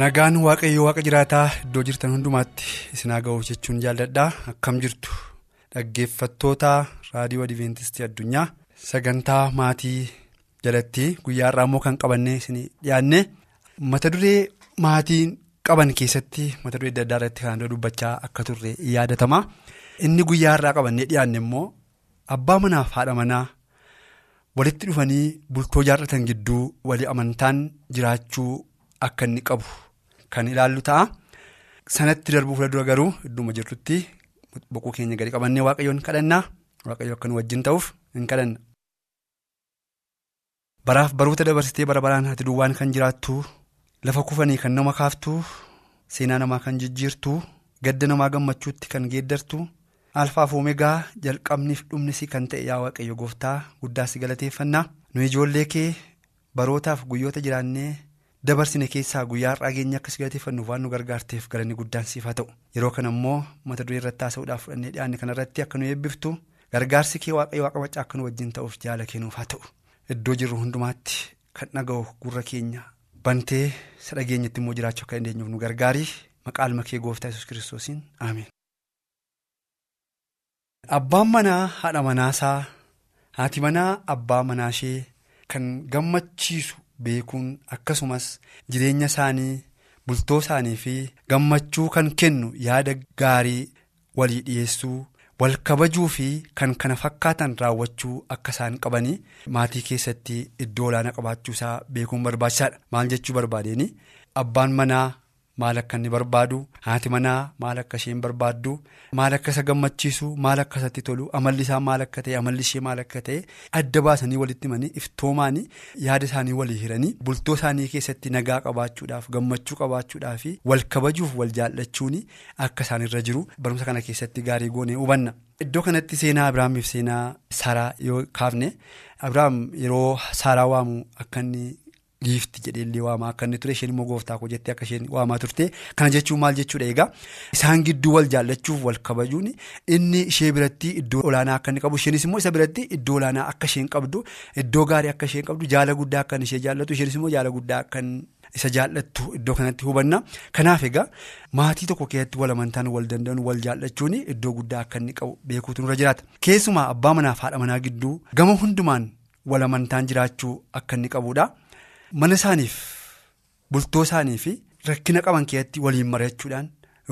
Nagaan waaqayyo waaqa jiraataa iddoo jirtan hundumaatti isin haa ga'uuf jechuun jaalladhaa akkam jirtu dhaggeeffattoota raadiyoo adventistii addunyaa sagantaa maatii jalatti guyyaa har'aa immoo kan qabannee isin dhiyaanne mata duree maatiin qaban keessatti mata duree adda addaa irratti kan dubbachaa akka turre yaadatama inni guyyaa har'aa qabannee dhiyaanne immoo abbaa manaaf haadha manaa walitti dhufanii bultoo jaarratan gidduu walii amantaan jiraachuu. Akka inni qabu kan ilaallu ta'a. Sanatti darbuu fuuldura garuu idduma jirtutti boqoo keenya gadi qabannee waaqayyoon kadhannaa waaqayyo akka nu wajjin ta'uuf hin kadhanna. Baraaf baroota dabarsitee bara baraan ati duwwaan kan jiraattu lafa kufanii kan nama kaaftu seenaa namaa kan jijjiirtu gadda namaa gammachuutti kan geeddartu alfaaf oomegaa jalqabniif dhumnisi kan ta'e yaa waaqayyo gooftaa guddaa si galateeffannaa nu ijoollee kee barootaaf guyyoota jiraannee. Dabarsine keessaa guyyaa har'aa keenya akka si galateeffannuuf waan nu gargaarteef galanni guddaan siif haa ta'u yeroo kana immoo mata duree irratti haasa'uudhaaf fudhannee dhiyaanne kanarratti akka nu eebbiftu gargaarsi kee waaqayyo waaqa maccaa akka nu wajjin ta'uuf jaala kennuuf haa ta'u iddoo jirru hundumaatti kan dhaga'u gurra keenya bantee isa dhageenyatti immoo jiraachuu akka dandeenyuuf nu gargaarii maqaa kee gooftaa yesus kiristoosiin ameen. abbaan manaa haadha manaasaa haati manaa abbaa manaashee kan gammachiisu. Beekuun akkasumas jireenya isaanii bultoo isaanii fi gammachuu kan kennu yaada gaarii walii dhiyeessuu wal kabajuu fi kan kana fakkaatan raawwachuu akka isaan qabanii maatii keessatti iddoo olaanaa qabaachuu isaa beekuun barbaachisaadha. Maal jechuu barbaadeen? Abbaan manaa maal akka inni barbaadu haati manaa maal akka isheen barbaaddu maal akka isa gammachiisu maal akka isatti tolu amalli isaa maal akka ta'e amalli ishee maal akka ta'e adda baasanii walitti himanii iftoomaanii yaada isaanii walii hiranii bultoo isaanii keessatti nagaa qabaachuudhaaf gammachuu qabaachuudhaaf wal kabajuuf wal jaallachuun akka isaan irra jiru barumsa kana keessatti gaarii goonee hubanna. Iddoo kanatti seenaa Abiraamiif seenaa Saaraa yoo kaafne Abiraam yeroo Saaraa waamu akka inni. Giifti jedhee illee waamaa akka inni ture isheen immoo gooftaa koo jettee akka isheen waamaa turte kana jechuun maal jechuudha? Egaa isaan gidduu wal jaallachuuf wal kabajuun inni ishee biratti iddoo olaanaa akka inni qabu isheenis immoo isa biratti iddoo olaanaa akka isheen qabdu iddoo gaarii akka isheen qabdu jaala guddaa akka ishee jaallatu isheenis immoo jaala guddaa akka isa jaallattu iddoo kanatti hubanna. Kanaaf egaa maatii tokko keessatti wal amantaan wal danda'an wal jaallachuun iddoo guddaa akka inni qabu beekuutu nurra jiraata. Keessumaa abbaa manaaf haadha manaa gidduu gama hundumaan wal amantaan jiraachuu akka inni qabudha. Mana isaaniif bultoo isaanii fi rakkina qaban keessatti waliin mari'achuudhaan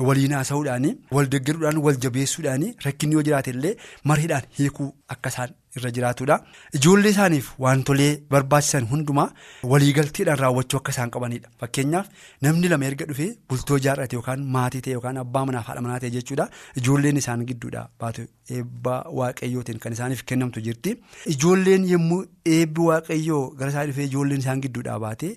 waliin haasa'uudhaan wal deeggaruudhaan wal jabeessuudhaan rakkinni yoo jiraate illee mariidhaan hiikuu akka isaan irra jiraatudha. Ijoollee isaaniif wantolee barbaachisan hundumaa waliigalteedhaan raawwachuu akka isaan qabanidha fakkeenyaaf namni lama erga dhufee bultoo jaarrate yookaan maatii ta'e yookaan abbaa manaaf haadha manaa ta'e jechuudha. Ijoolleen isaan gidduudha. Baatu eebba waaqayyootiin kan isaaniif kennamtu jirti. Ijoolleen yommuu eebbi waaqayyoo gara isaa dhufee ijoolleen isaan gidduudhaa baate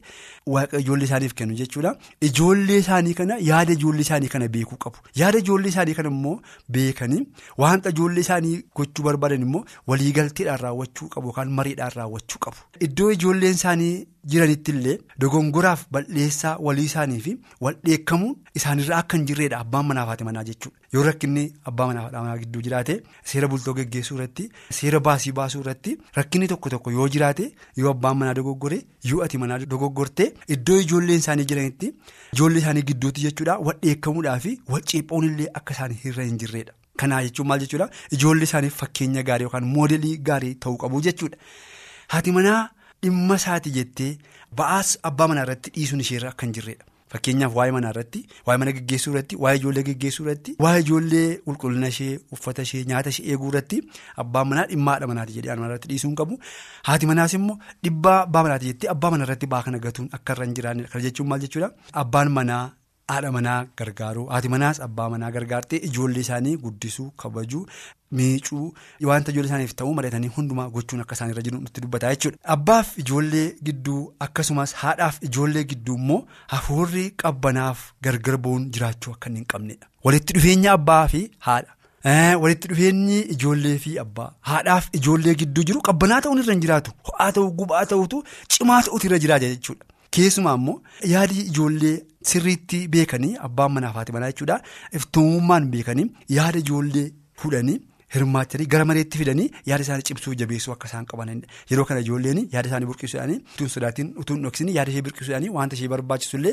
ijoollee isaaniif kennu jechuudha. Ijoollee isaanii kana yaada ijoollee isaanii kana beekuu qabu. Yaada ijoollee isaanii kana immoo beekanii wanta ijoollee isaanii gochuu barbaadan immoo waliigalteedhaan raawwachuu qabu yookaan mariidhaan raawwachuu qabu iddoo ijoolleen isaanii jiranitti illee dogongoraaf bal'eessaa walii isaanii fi wal dheekkamuun isaanirraa akka hin jirredha abbaan manaaf haati manaa jechuudha yoo rakkinni abbaa manaaf haadha manaa gidduu jiraate seera bultoo geggeessuu irratti seera baasii baasuu irratti rakkinni tokko tokko yoo jiraate yoo abbaan manaa dogoggore yoo ati manaa dogoggorte iddoo ijoolleen isaanii jiranitti ijoollee isaanii gidduutti jechuudha wal dheekkamuudhaa fi wal ceephoon illee akka isaanii irra hin jirredha. Kanaa jechuun maal jechuudha? Ijoollee isaaniif fakkeenya gaarii yookaan moodelii gaarii ta'uu qabu jechuudha. Haati manaa dhimma isaati jettee ba'aas abbaa manaa irratti dhiisuun isheerra akka hin jirredha fakkeenyaaf waa'ee manaa irratti waa'ee mana geggeessuu irratti waa'ee ijoollee geggeessuu irratti waa'ee ijoollee qulqullina ishee uffata ishee nyaata ishee eeguu irratti abbaan manaa dhimma haadha manaati jedhee manaa irratti dhiisuu hin qabu. Haati manaas immoo dhibba abbaa manaati jettee abbaa manaa irratti ba'aa kana gatuun akka irra hin jiraannedha kana jechuun maal jechuudha? Abbaan manaa haadha manaa gargaaruu haati manaas abbaa manaa gargaartee ijoollee isaanii guddisuu kabajuu miicuu wanta ijoollee isaaniif ta'uu mari'atanii hundumaa gochuun akka isaan irra jiru nutti dubbataa jechuudha. Abbaaf ijoollee gidduu akkasumas haadhaaf ijoollee gidduu immoo hafuurri qabbanaaf gargar ba'uun jiraachuu akka hin qabnedha. Walitti dhufeenya abbaa fi haadha. Walitti dhufeenyi ijoollee fi abbaa haadhaaf ijoollee gidduu jiru qabbanaa ta'uun irra hin jiraatu ho'aa ta'uu gubaa ta'utu cimaa ta'utu irra jiraata jechuudha. Keessumaa immoo yaadi ijoollee sirriitti beekanii abbaan manaa fi haati manaa jechuudha iftoomummaan beekanii yaada ijoollee fuudhanii hirmaachanii gara mareetti fidanii yaada isaanii cimsuu jabeessuu akka isaan qabanidha. Yeroo kana ijoolleen yaada isaanii burqisuudhaanii utuun sodaatiin utuun dhoksanii yaada ishee burqisuudhaanii wanta ishee barbaachisullee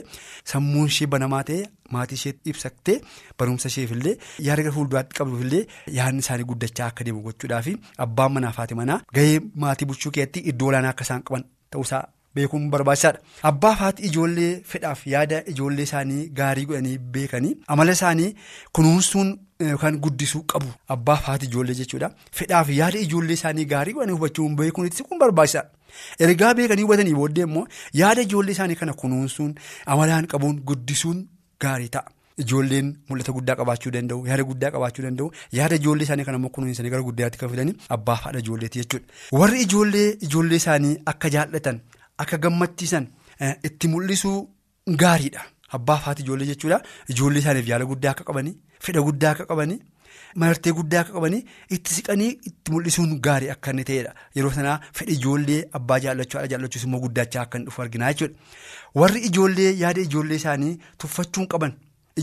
sammuun ishee banamaa ta'ee maatii ishee ibsattee barumsa isheefillee yaada gara fuulduraatti qabduufillee yaadni isaanii guddachaa akka deemu gochuudhaafi abbaan manaa fi haati manaa gahee maatii bulchuu keessatti iddoo olaanaa akka isaan qaban ta'uusaa. Beekuun barbaachisaadha. Abbaa haati ijoollee fedhaaf yaada ijoollee isaanii gaarii godhanii beekanii amala isaanii kunuunsuun yookaan guddisuu qabu. Abbaa haati ijoollee jechuudha. Fedhaaf yaada ijoollee isaanii gaarii godhanii hubachuun beekuun itti kun barbaachisaadha. Ergaa beekanii hubatanii booddee immoo yaada ijoollee isaanii kana kunuunsuun amalaan qabuun guddisuun gaarii ta'a. Ijoolleen mul'ata guddaa qabaachuu danda'u yaada guddaa qabaachuu danda'u yaada ijoollee isaanii kana immoo kunuunsanii gara guddaatti kan fidanii abbaa haadha ijoolleeti jechuudha. Warri ijoollee ijoollee isaanii akka jaallatan. Akka gammachiisan itti mul'isuu gaariidha. Abbaa haati ijoollee jechuudha. Ijoollee isaaniif yaala guddaa akka qabanii, fedha guddaa akka qabanii, martee guddaa akka qabanii itti siqanii itti mul'isuun gaarii akka inni ta'edha. Yeroo sanaa fedha ijoollee abbaa jaallachuu haadha jaallachuus immoo guddachaa akka inni dhufu argina jechuudha. Warri ijoollee yaada ijoollee isaanii tuffachuun qaban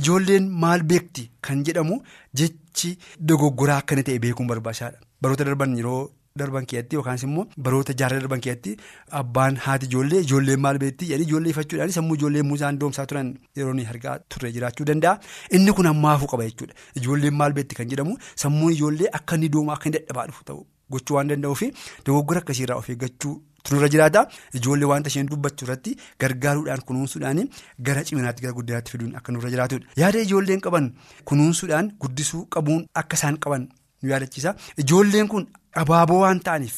ijoolleen maal beekti kan jedhamu jechi dogoggoraa akka inni ta'e beekuun barbaachisaadha. Baroota darban yeroo. Darban keessatti yookaas immoo baroota jaarraa darban keessatti abbaan haati ijoollee ijoolleen maal beekti jedhanii ijoollee ifachuudhaan sammuu ijoollee muusaan doomsaa turan yeroo argaa turre jiraachuu danda'a. Inni kun ammaafuu qaba jechuudha. Ijoolleen maal beekti kan jedhamu sammuun ijoollee akka inni doomaa akka inni dadhabaa dhufu ta'u gochuu waan danda'uuf dogoggora akkasiirraa of eeggachuu tururra jiraata. Ijoollee wanta isheen dubbachuu irratti gargaaruudhaan kunuunsuudhaan gara ciminaatti gara guddinaatti fiduun akka nurra jiraatudha. Yaada ijoolleen qaban kunuunsuudhaan guddisuu qabuun akka isaan qaban nu yaadachiisa ijoolleen kun. Abaaboo waan ta'aniif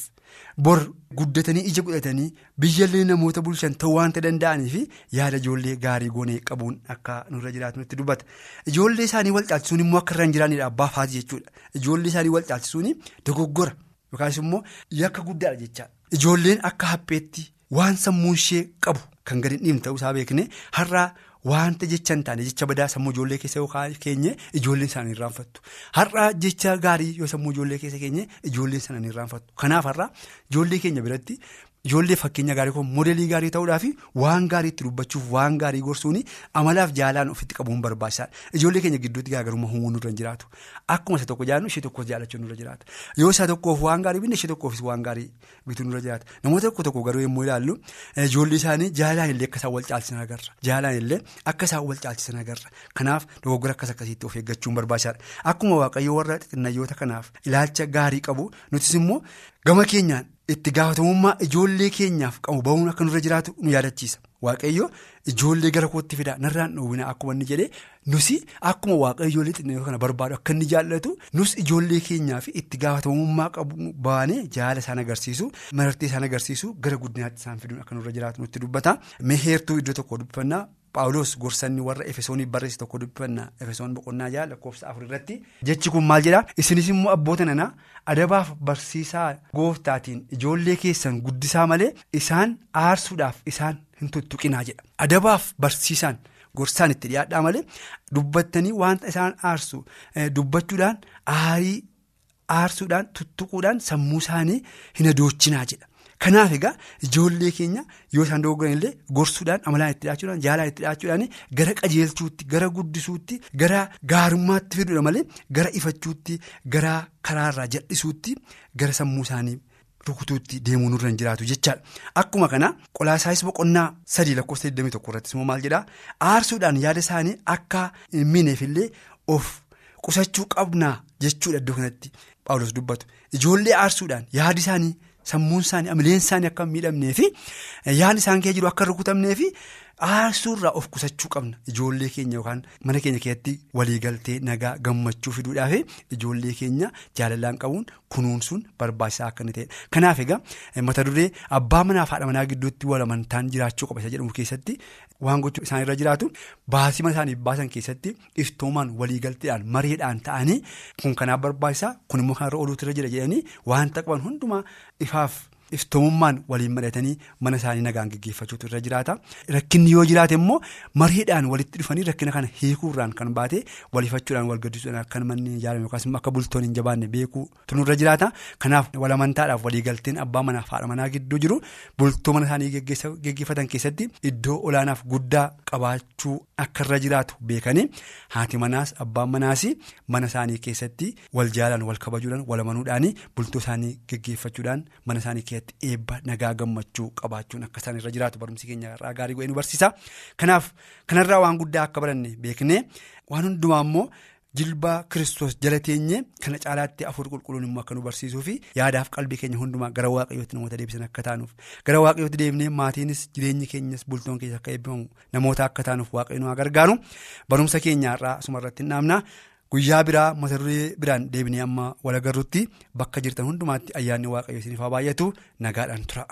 bor guddatanii ija godhatanii biyyallee namoota bulchan ta'uu waanta danda'aniif yaada ijoollee gaarii goonee qabuun akka nurra jiraatu nutti dubbata. Ijoollee isaanii wal caalchisuun immoo akka irra hin jiraannedha abbaa fi haati jechuudha. Ijoollee isaanii wal caalchisuun dogoggora yookaas immoo yakka guddaadha jechaadha. Ijoolleen akka hapheetti waan sammuun ishee qabu kan gadi hin dhiibne ta'uusaa beekne har'aa. Wanta jecha hin taane jecha badaa sammuu ijoollee keessa yookaan keenye ijoolleen isaanii irraanfattu. Har'a jecha gaarii yoo sammuu ijoollee keessa keenye ijoolleen sana hin irraanfattu. Kanaaf har'a ijoollee keenya biratti ijoollee fakkeenya gaarii kun modeelii gaarii ta'uudhaaf waan gaarii itti dubbachuuf waan gaarii gorsuun amalaaf jaalaan ofitti qabuun barbaachisaadha. Ijoollee keenya gidduutti garaagarummaa uumuun nurra jiraatu. Akkuma isa tokko jaallu ishee tokkos jaalachuun nurra jiraata. Yoo isa tokkoof waan gaarii binne ishee tokkoofis waan gaarii bituun nurra jiraata. Namoota tokko tokko garuu yommuu ilaallu ijoollee isaanii jaalaan illee akka isaan wal caalchisan agarra. Jaalaan illee akka isaan wal caalchisan agarra. Kanaaf dogoggora akkas akkasiitti of eeggachuun barbaachisaadha. Akkuma waaqayyoo warra xixinnayyoota kanaaf ilaalcha gaarii qabu nutis immoo gama keenyaan itti gaafatamummaa ijoollee keenyaaf qabu bahuun akka nurra jiraatu nu yaadachiisa. Waaqayyo ijoollee gara kootti fidaa narraan dhoowwina akkuma inni jedhee nusi akkuma waaqayyo ijoollee xixinnoo kana barbaadu akka inni jaallatu nus ijoollee keenyaaf itti gaafatamummaa qabu baanee jaala isaan agarsiisu marartee isaan agarsiisu gara guddinaatti isaan fiduun akka nurra jiraatu nutti dubbata. Meheertuu iddoo tokko dubbifannaa Paawuloos gorsanni warra Efesoonii barreesse tokko dubbifannaa Efesoon boqonnaa jaha lakkoofsa afur irratti. Jechi kun maal jedhaa isinis immoo abboota nanaa adabaaf barsiisaa gooftaatiin ijoollee keessan guddisaa malee isaan aarsuudhaaf isaan hin tuttuqinaa jedha. Adabaaf barsiisaan gorsaan itti dhiyaadhaa malee dubbattanii wanta isaan aarsu dubbachuudhaan aarii aarsuudhaan tuttuquudhaan sammuu isaanii hin adoochinaa jedha. Kanaaf egaa ijoollee keenya yoo isaan dogoggoran illee gorsuudhaan amalaan itti dhiyaachuudhaan jaalaan itti dhiyaachuudhaan gara qajeelchuutti gara guddisuutti gara gaarummaatti fiduudha malee gara ifachuutti gara karaarraa jal'isuutti gara sammuu isaanii rukutuutti deemuu nurra hin jiraatu jechaadha. Akkuma kana qolaasaayis boqonnaa sadii lakkoofsa 21 irrattis immoo maal jedhaa aarsuudhaan yaada isaanii akka hin miineefillee of qusachuu qabnaa jechuudha iddoo kanatti Paawulos dubbatu ijoollee aarsuudhaan yaadi isaanii. Sammuun isaanii amileen isaanii akka hin miidhamnee fi yaadni isaan keessa jiru akka rukutamnee fi aarsuurraa of qusachuu qabna ijoollee keenya yookaan mana keenya keessatti waliigaltee nagaa gammachuu fiduudhaaf ijoollee keenya jaalalaan qabuun kunuunsuun barbaachisaa akka inni ta'edha. Kanaaf egaa mata duree abbaa manaa fi haadha manaa gidduutti wal amantaan jiraachuu qaba isa jedhamu keessatti waan gochuu isaan irra jiraatu baasii mana isaaniif baasan keessatti iftoomaan waliigalteedhaan mareedhaan ta'anii kun kanaaf barbaachisaa kun immoo kanarra ooluutu irra jira jedhanii waanta qaban hundumaa ifaaf. Iftoomummaan waliin mari'atanii mana isaanii nagaan gaggeeffachuutu irra jiraata rakkinni yoo jiraate immoo mareedhaan walitti dhufanii rakkina kana hiikuurraan kan baate waliifachuudhaan wal gaddisuudhaan akka manni ijaarame yookaas immoo akka bultoon hin jabaanne beekuutu nurra jiraata kanaaf walamantaadhaaf waliigalteen abbaa manaa fi haadha manaa gidduu jiru bultoo mana isaanii gaggeeffatan keessatti iddoo olaanaaf guddaa qabaachuu akka irra jiraatu beekanii haati manaas abbaan manaas mana isaanii keessatti wal jaalaan wal kabajuudhaan wal amanuudhaan bultoo isaanii gaggeeffachuudhaan mana isaanii keessatti. Eebba nagaa gammachuu qabaachuun akka isaan irra jiraatu barumsi keenya irraa gaarii go'ee nu barsiisa. Kanaaf kanarraa waan guddaa akka baranne beeknee waan hundumaa immoo jilbaa kiristoos jala teenye kana caalaatti afur qulqulluun immoo akka nu barsiisuu fi yaadaaf qalbii keenya hundumaa gara waaqayyootti namoota deebisan akka taanuuf. Gara waaqayyootti deebinee maatiinis jireenyi keenyas bultoon keessa akka eebbifamu namoota akka taanuuf waaqayyo nu gargaaru barumsa keenya irraa asuma irratti hin dhaabna. Guyyaa biraa mata duree biraan deebinee amma wal agarruutti bakka jirtan hundumaatti ayyaanni waaqayyo isiniif haa baay'atu nagaadhaan tura.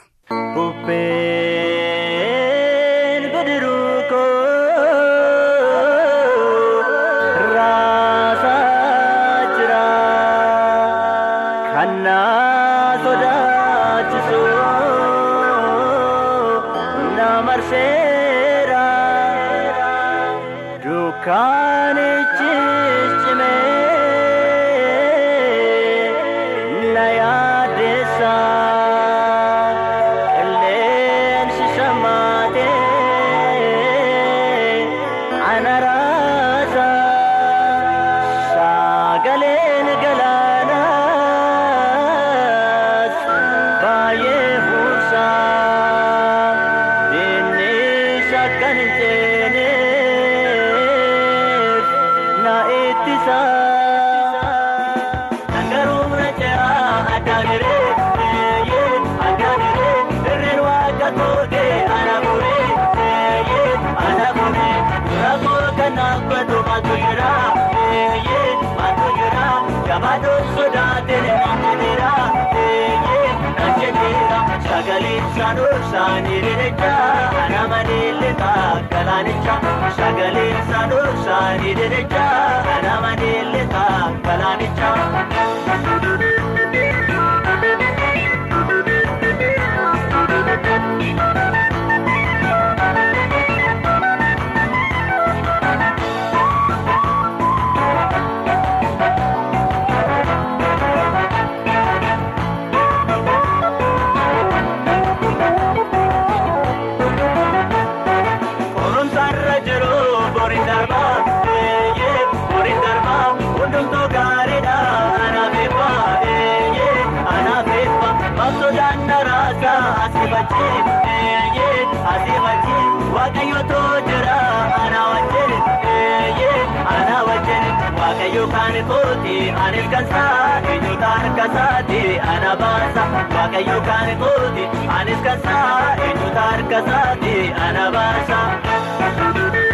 Sagalee saanuu saanii deddeecha anama deelleeta galaanicha. Waaqayyoon kooti anis kansaa eenyuuta harka isaati ana baasa. Waaqayyoon kooti anis kansaa eenyuuta harka isaati ana baasa.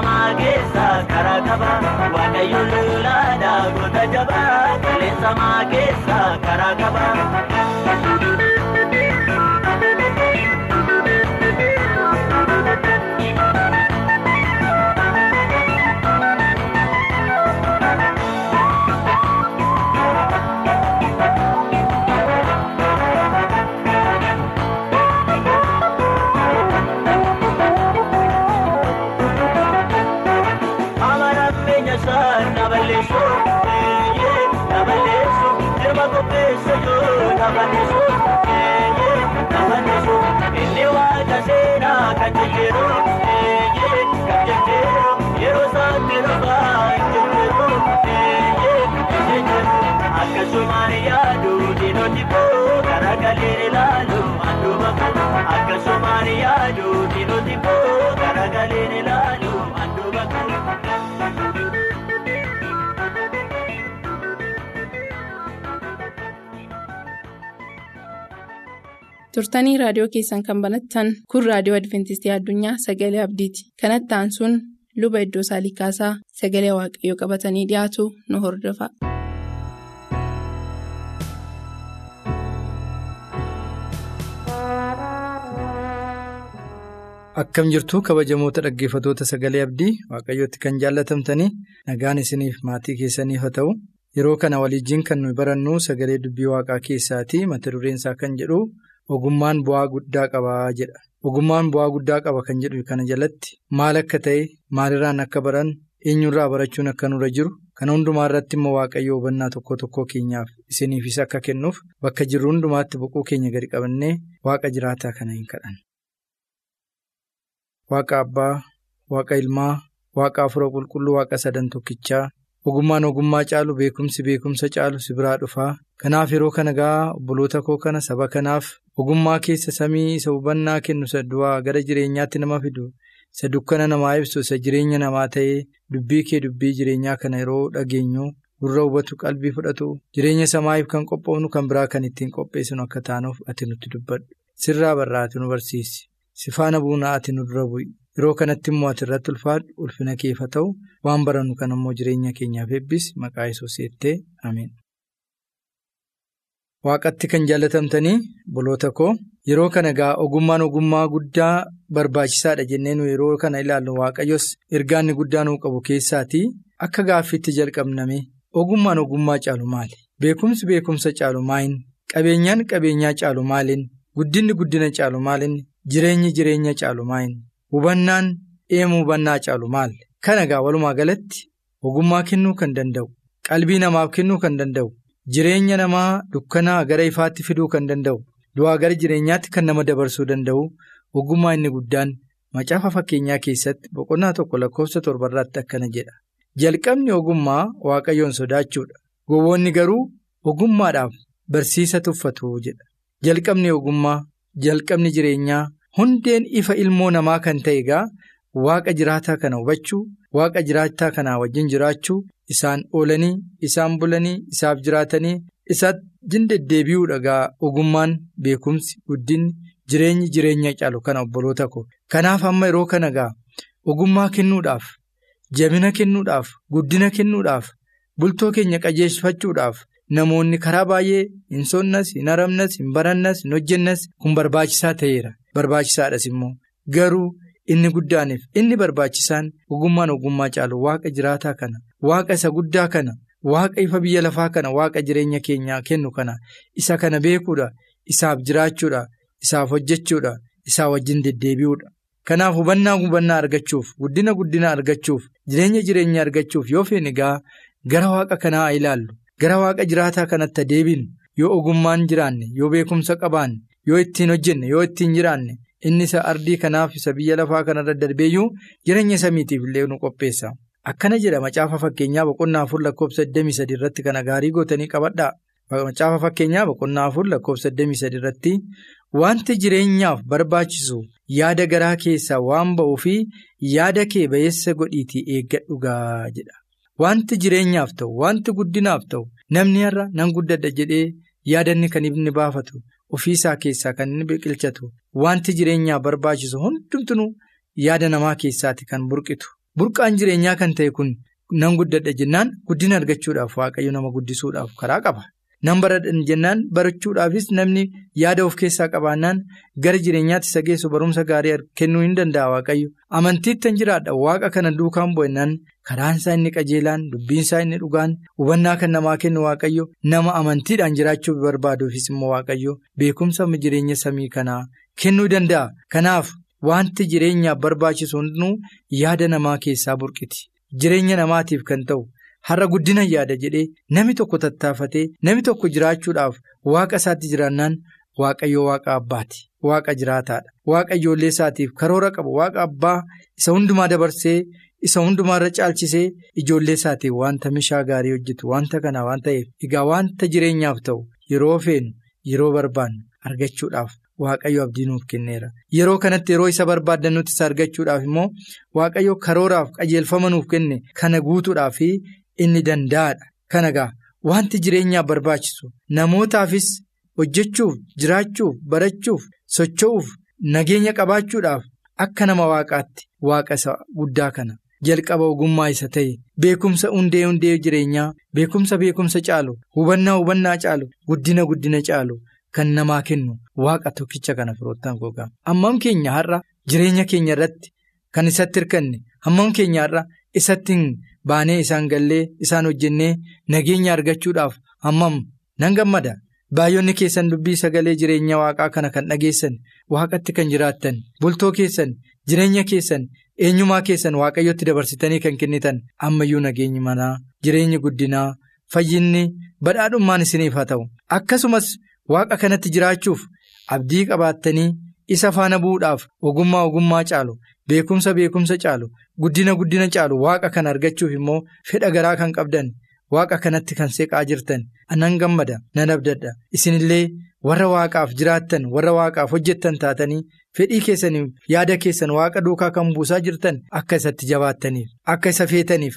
Samaa keessa karaa qaba waaqayyoon lolaadha goota jabaa qilleensa maa keessa karaa qaba. Akkasumaan yaadu diinoti koo garagalee ilaalu handhuura koo akkasumaan yaadu diinoti koo garagalee ilaalu turtanii raadiyoo keessan kan banattan kun raadiyoo adventistii addunyaa sagalee abdiiti. Kanattaan sun luba iddoo saalikaasaa sagalee waaqayyoo qabatanii dhiyaatu nu hordofa. Akkam jirtu kabajamoota dhaggeeffatoota sagalee abdii waaqayyootti kan jaallatamtanii nagaan isiniif maatii keessaniif haa ta'u yeroo kana waliijjiin kan nuyi barannu sagalee dubbii waaqaa keessaati mata dureen isaa kan jedhu ogummaan bu'aa guddaa qaba jedha. Ogummaan bu'aa guddaa qaba kan jedhu kana jalatti maal akka ta'e maalirraan akka baran eenyurraa barachuun akka nurra jiru kana hundumaa irratti immoo waaqayyo hubannaa tokko tokko keenyaaf isiniifis akka kennuuf bakka jirru hundumaatti boqoo keenya gadi qabannee waaqa jiraataa kana hin kadhan. Waaqa Abbaa, Waaqa Ilmaa, Waaqa Afura Qulqulluu, Waaqa Sadan Tokkichaa, ogummaan ogummaa caalu, beekumsi beekumsa caalu si biraa dhufaa. Kanaaf yeroo kana gaa obboloota koo kana saba kanaaf ogummaa keessa samii isa hubannaa kennu isa du'aa gara jireenyaatti nama fidu, isa dukkana namaa ibsu, isa jireenya namaa ta'ee dubbii kee dubbii jireenyaa kana yeroo dhageenyu gurra hubatu qalbii fudhatu jireenya samaa'iif kan qophoofnu kan biraa kan ittiin qopheessinu akka taanuuf ati nutti dubbadhu. Sirraa barraati nu barsiisi. Si faana buunaa ati nu dura bu'i. Yeroo kanatti immoo ati irratti ulfaadhu ulfina keef haa ta'u waan barannu kan immoo jireenya keenyaaf eebbisi maqaa Yesuus jettee ameen. Waaqatti kan jaallatamtanii boloota koo yeroo kana gaa ogummaan ogummaa guddaa barbaachisaadha jennee nu yeroo kana ilaallu waaqayyos ergaa inni guddaa nuu qabu keessaatii akka gaaffiitti jalqabname ogummaan ogummaa caalu maali? Beekumsi beekumsa caalu maaliin? Qabeenyaan qabeenyaa caalu maaliin? Guddinni guddina caalu maaliin? Jireenyi jireenya caalu maaliin? Hubannaan eemu hubannaa caalu maali? Kana gaa walumaa galatti ogummaa kennuu kan danda'u, qalbii namaaf kennuu kan danda'u, jireenya namaa dukkanaa gara ifaatti fiduu kan danda'u, du'aa gara jireenyaatti kan nama dabarsuu danda'u, ogummaa inni guddaan macaafa fakkeenyaa keessatti boqonnaa tokko lakkoofsa torbarraatti akkana jedha. Jalqabni ogummaa waaqayyoon sodaachuudha. Gowwoonni garuu ogummaadhaaf barsiisa tuffatu jedha. Jalqabni ogummaa, jalqabni jireenyaa. Hundeen ifa ilmoo namaa kan ta'e egaa waaqa jiraataa kana hubachuu waaqa jiraataa kanaa wajjin jiraachuu isaan oolanii isaan bulanii isaaf jiraatanii isaatti deddeebi'uudha egaa ogummaan beekumsi guddinni jireenyi jireenya caalu kana obboloota ko kanaaf amma yeroo kana egaa ogummaa kennuudhaaf jabina kennuudhaaf guddina kennuudhaaf bultoo keenya qajeelfachuudhaaf. Namoonni karaa baay'ee hin sonnas hin haramnas hin barannas hin hojjennas kun barbaachisaa ta'eera. Barbaachisaadhas immoo garuu inni guddaaniif inni barbaachisaan ogummaan ogummaa caalu waaqa jiraataa kana waaqa isa guddaa kana waaqa ifa biyya lafaa kana waaqa jireenya keenyaa kennu kana isa kana beekuudha isaaf jiraachuudha isaaf hojjechuudha isaa wajjin deddeebi'uudha. Kanaaf hubannaa hubannaa argachuuf guddina guddina argachuuf jireenya jireenya argachuuf yoo feene gara waaqa kanaa ilaallu. Gara waaqa jiraataa kanatti deebinu yoo ogummaan jiraanne yoo beekumsa qabaanne yoo ittiin hojjenne yoo ittiin jiraanne inni isa ardii kanaaf isa biyya lafaa kanarra darbeeyyuu jireenya samiitiif illee nu qopheessa. Akkana jedha macaafa fakkeenyaa boqonnaa afur lakkoofsa 23 irratti kana gaarii gootanii qabadhaa. Macaafa fakkeenyaa boqonnaa afur lakkoofsa 23 irratti wanti jireenyaaf barbaachisu yaada garaa keessaa waan ba'uu fi yaada kee ba'eessa godhiitii eeggadhugaa jedha. Wanti jireenyaaf ta'u wanti guddinaaf ta'u namni har'a nan guddadha jedhee yaadanni kan inni baafatu ofiisaa keessaa kan inni biqilchatu wanti jireenyaaf barbaachisu hundumtuu yaada namaa keessaati kan burqitu. Burqaan jireenyaa kan ta'e kun nan guddadha jennaan guddina argachuudhaaf waaqayyo nama guddisuudhaaf karaa qaba. Nan baradhan jennaan barachuudhaafis namni yaada of keessaa qabaannaan gara jireenyaatti isa geessu barumsa gaarii kennuu hin danda'a waaqayyo. Amantiitti kan jiraadha waaqa kana duukaan bu'annaan karaan isaa inni qajeelaan dubbiin isaa inni dhugaan hubannaa kan namaa kennu waaqayyo nama amantiidhaan jiraachuu barbaaduufis immoo waaqayyo beekumsa jireenya samii kanaa kennuu danda'a. Kanaaf wanti jireenyaaf barbaachisu hundinuu yaada namaa keessaa burqiti. Jireenya namaatiif kan ta'u har'a guddina yaada jedhee namni tokko tattaafatee namni tokko jiraachuudhaaf waaqa isaatti jiraannaan waaqayyo waaqa abbaati. Waaqa jiraataadha. Waaqa ijoollee isaatiif karoora qaba. Waaqa abbaa isa hundumaa dabarsee isa hundumaarra caalchisee ijoollee isaatiif wanta mishaa gaarii hojjetu wanta kana waan ta'eef egaa wanta jireenyaaf ta'u yeroo feenu yeroo barbaannu argachuudhaaf waaqayyo abdii nuuf kenneera. Yeroo kanatti yeroo isa barbaaddan nuti isa argachuudhaaf immoo waaqayyo karooraaf qajeelfama nuuf kenne kana guutuudhaaf inni danda'aadha. Kana egaa wanti jireenyaaf barbaachisu namootaafis hojjechuuf jiraachuuf barachuuf socho'uuf nageenya qabaachuudhaaf akka nama waaqaatti waaqa isa guddaa kana jalqaba ogummaa isa ta'e beekumsa hundee hundee jireenyaa beekumsa beekumsa caalu hubannaa hubannaa caalu guddina guddina caalu kan namaa kennu waaqa tokkicha kana firoottan gogaa hammam keenya har'a jireenya keenya irratti kan isatti hirkanne hammam keenya har'a isatti baanee isaan gallee isaan hojjennee nageenya argachuudhaaf hammam nan gammada. Baay'oonni keessan dubbii sagalee jireenya waaqaa kana kan dhageessan waaqatti kan jiraattan bultoo keessan jireenya keessan eenyumaa keessan waaqayyotti dabarsitanii kan kennitan ammayyuu nageenyi manaa jireenyi guddinaa fayyinni badhaadhummaan isiniif haa ta'u akkasumas waaqa kanatti jiraachuuf abdii qabaattanii isa faana bu'uudhaaf ogummaa ogummaa caalu beekumsa beekumsa caalu guddina guddina caalu waaqa kana argachuuf immoo fedha garaa kan qabdan. Waaqa kanatti kan seeqaa jirtan anan gammada nan abdadha isinillee warra waaqaaf jiraattan warra waaqaaf hojjettan taatanii fedhii keessaniif yaada keessan waaqa duukaa kan buusaa jirtan akka isatti jabaattaniif akka isa feetaniif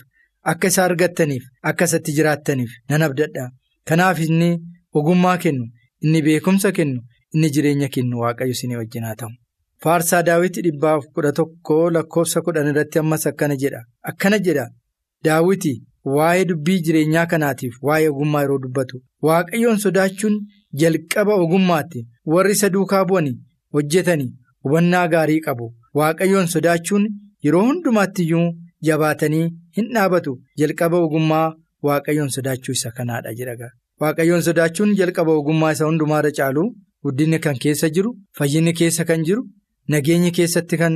akka isa argattaniif akka isatti jiraattaniif nan abdadha kanaaf inni ogummaa kennu inni beekumsa kennu inni jireenya kennu waaqayyo isinii wajjin haa ta'u. Faarsaa daawwitii dhibbaaf kudha tokkoo lakkoofsa kudhan irratti ammas akkana jedha. Akkana jedha. Daawwitii. Waa'ee dubbii jireenyaa kanaatiif waa'ee ogummaa yeroo dubbatu. Waaqayyoon sodaachuun jalqaba ogummaatti warri isa duukaa bu'anii hojjetanii hubannaa gaarii qabu. Waaqayyoon sodaachuun yeroo hundumaatti iyyuu jabaatanii hin dhaabatu. Jalqaba ogummaa waaqayyoon sodaachuu isa kanaadha jedha waaqayyoon sodaachuun jalqaba ogummaa isa hundumaarra caalu guddinni kan keessa jiru fayyinni keessa kan jiru nageenyi keessatti kan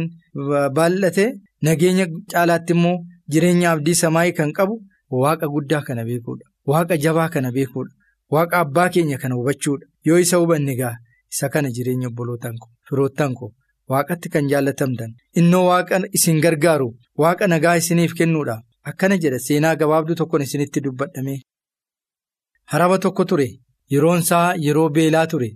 baallate nageenya caalaatti immoo jireenya abdii samaayii kan qabu. Waaqa guddaa kana beekuudha. Waaqa jabaa kana beekuudha. Waaqa abbaa keenya kana hubachuudha. Yoo isa hubanne gaa isa kana jireenya obbolootaan koo firoottan koo waaqatti kan jaallatamtan innoo waaqa isin gargaaru waaqa nagaa isiniif kennuudha. Akkana jedha seenaa gabaabduu tokkoon isinitti dubbadhame. Haraba tokko ture yeroon isaa yeroo beelaa ture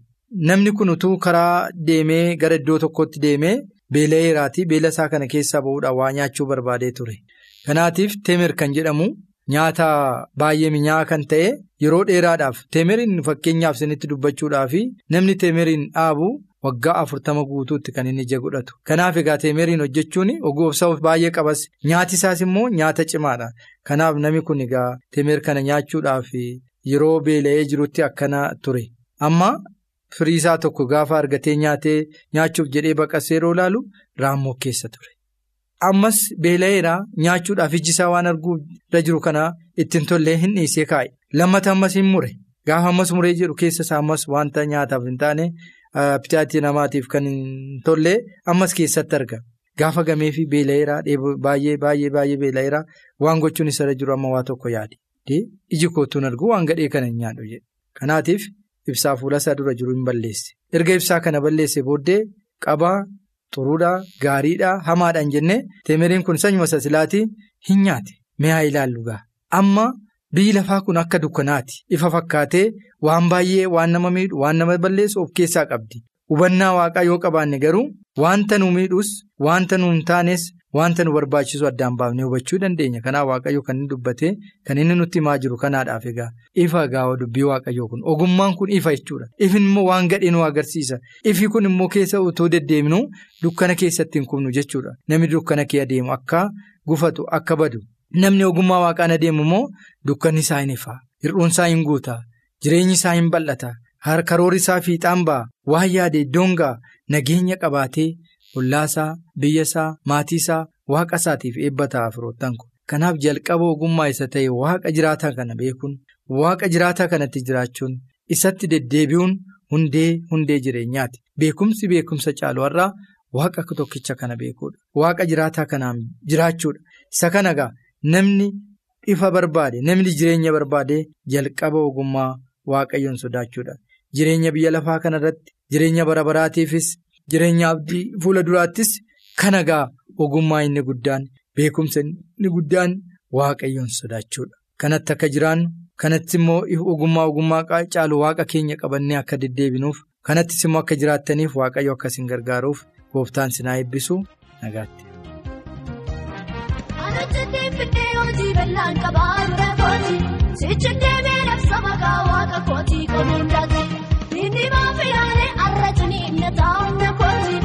namni kun utuu karaa deemee gara iddoo tokkotti deemee beela'eeraatii beela isaa kana keessaa ba'uudhaan waa nyaachuu barbaadee ture. Kanaatiif teemer kan jedhamu. Nyaata baay'ee minyaa'aa kan ta'e yeroo dheeraadhaaf teemeriin fakkeenyaaf isinitti dubbachuudhaaf namni teemeriin dhaabu waggaa afurtama guutuutti kan inni ija godhatu. Kanaaf egaa teemeriin hojjechuun ogoofsa baay'ee qabas nyaati isaas immoo nyaata cimaadha. Kanaaf namni kun egaa teemer kana nyaachuudhaaf yeroo beela'ee jirutti akkana ture. Amma firii isaa tokko gaafa argatee nyaatee nyaachuuf jedhee baqasee yeroo ilaalu raammoo keessa ture. Ammas beela'eera nyaachuudhaaf iji isaa waan arguu irra jiru kana ittiin tollee hin dhiisee kaa'e. Lammata ammas hin mure. Gaafa ammas muree jedhu keessa isaa ammas wanta nyaataaf hin taane bitaatii namaatiif kan hin tollee ammas keessatti arga. Gaafa gamee fi beela'eera baay'ee baay'ee baay'ee beela'eera waan gochuun isarra jiru amma waa tokko yaade. Iji kootuun argu waan gadhee kana hin nyaadhu jedhe. Kanaatiif ibsaa fuula isaa dura jiru hin balleesse. Erga ibsaa kana balleesse booddee qabaa. Xuruudhaa gaariidhaa hamaadhaan jennee teemeriin kun sanyuma sasilaatii hin nyaate mi'aa ilaallu gaa amma biyyi lafaa kun akka dukkanaati ifa fakkaatee waan baay'ee waan nama miidhu waan nama balleessu of keessaa qabdi hubannaa waaqaa yoo qabaanne garuu wanta nu miidhus wanta nu hin taanes wanta nu barbaachisu addaan baafnee hubachuu dandeenya. Kanaaf waaqayyo kan inni dubbate kan inni nutti himaa jiru kanaadhaaf egaa. Ifa gaawa dubbii waaqayyoo kun. Ogummaan kun ifa jechuudha. Ifin immoo waan gadhee nu agarsiisa. Ifi kun immoo keessa utoo deddeemnu dukkana keessatti hin kubnu jechuudha. Namni dukkana kee adeemu akka gufatu akka badu. Namni ogummaa waaqaan adeemu immoo dukkanni isaa hin ifa. Hir'uun isaa hin guuta. Jireenyi isaa hin bal'ata. Karoorri isaa fiixaan ba'a. Waan yaade iddoon ga'a nageenya qabaatee. ollaasaa biyyasaa maatiisaa waaqa isaatiif eebbataa firoottan kun. Kanaaf jalqaba ogummaa isa ta'e waaqa jiraataa kana beekuun waaqa jiraataa kanatti jiraachuun isatti deddeebi'uun hundee hundee jireenyaati. Beekumsi beekumsa caalu har'aa waaqa tokkicha kana beekuudha. Waaqa jiraataa kanaan jiraachuudha. Isa kana gaa namni dhifa barbaade namni jireenya barbaade jalqaba ogummaa waaqayyoon sodaachuudha. Jireenya biyya lafaa kanarratti jireenya bara baraatiifis jireenya abdii fuula duraattis kan hagaa ogummaa inni guddaan beekumsa inni guddaan waaqayyoon sodaachuudha. Kanatti akka jiraannu kanatti immoo ogummaa ogummaa caalu waaqa keenya qabannee akka deddeebinuuf kanattis immoo akka jiraattaniif waaqayyo akkas hin gargaaruuf gooftaan sinaa eebbisu nagaatti. Sichi deemee labsa maqaa waaqa kootii komuun daagaa. Simbaa fi yaale arra ciniinna taa'u na kooti.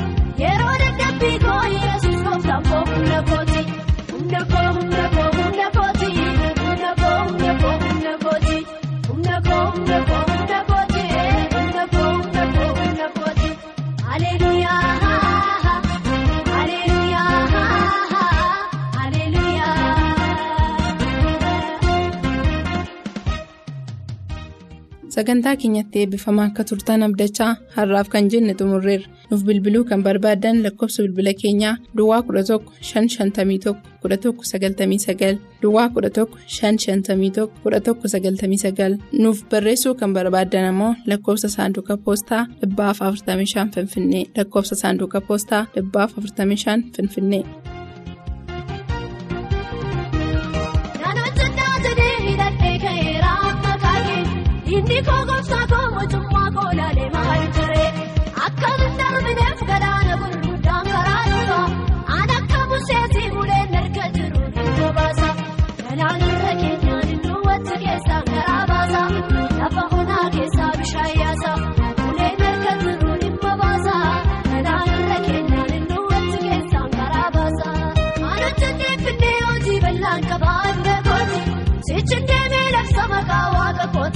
sagantaa keenyatti eebbifamaa akka turtan abdachaa har'aaf kan jenne xumurreerra nuuf bilbiluu kan barbaaddan lakkoobsa bilbila keenyaa duwwaa 11 551 11 99 duwwaa 11 551 11 99 nuuf barreessuu kan barbaaddan ammoo lakkoobsa saanduqa poostaa 45 finfinnee lakkoobsa saanduqa poostaa 45 finfinnee. Şimdi kol kopsa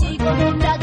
chico,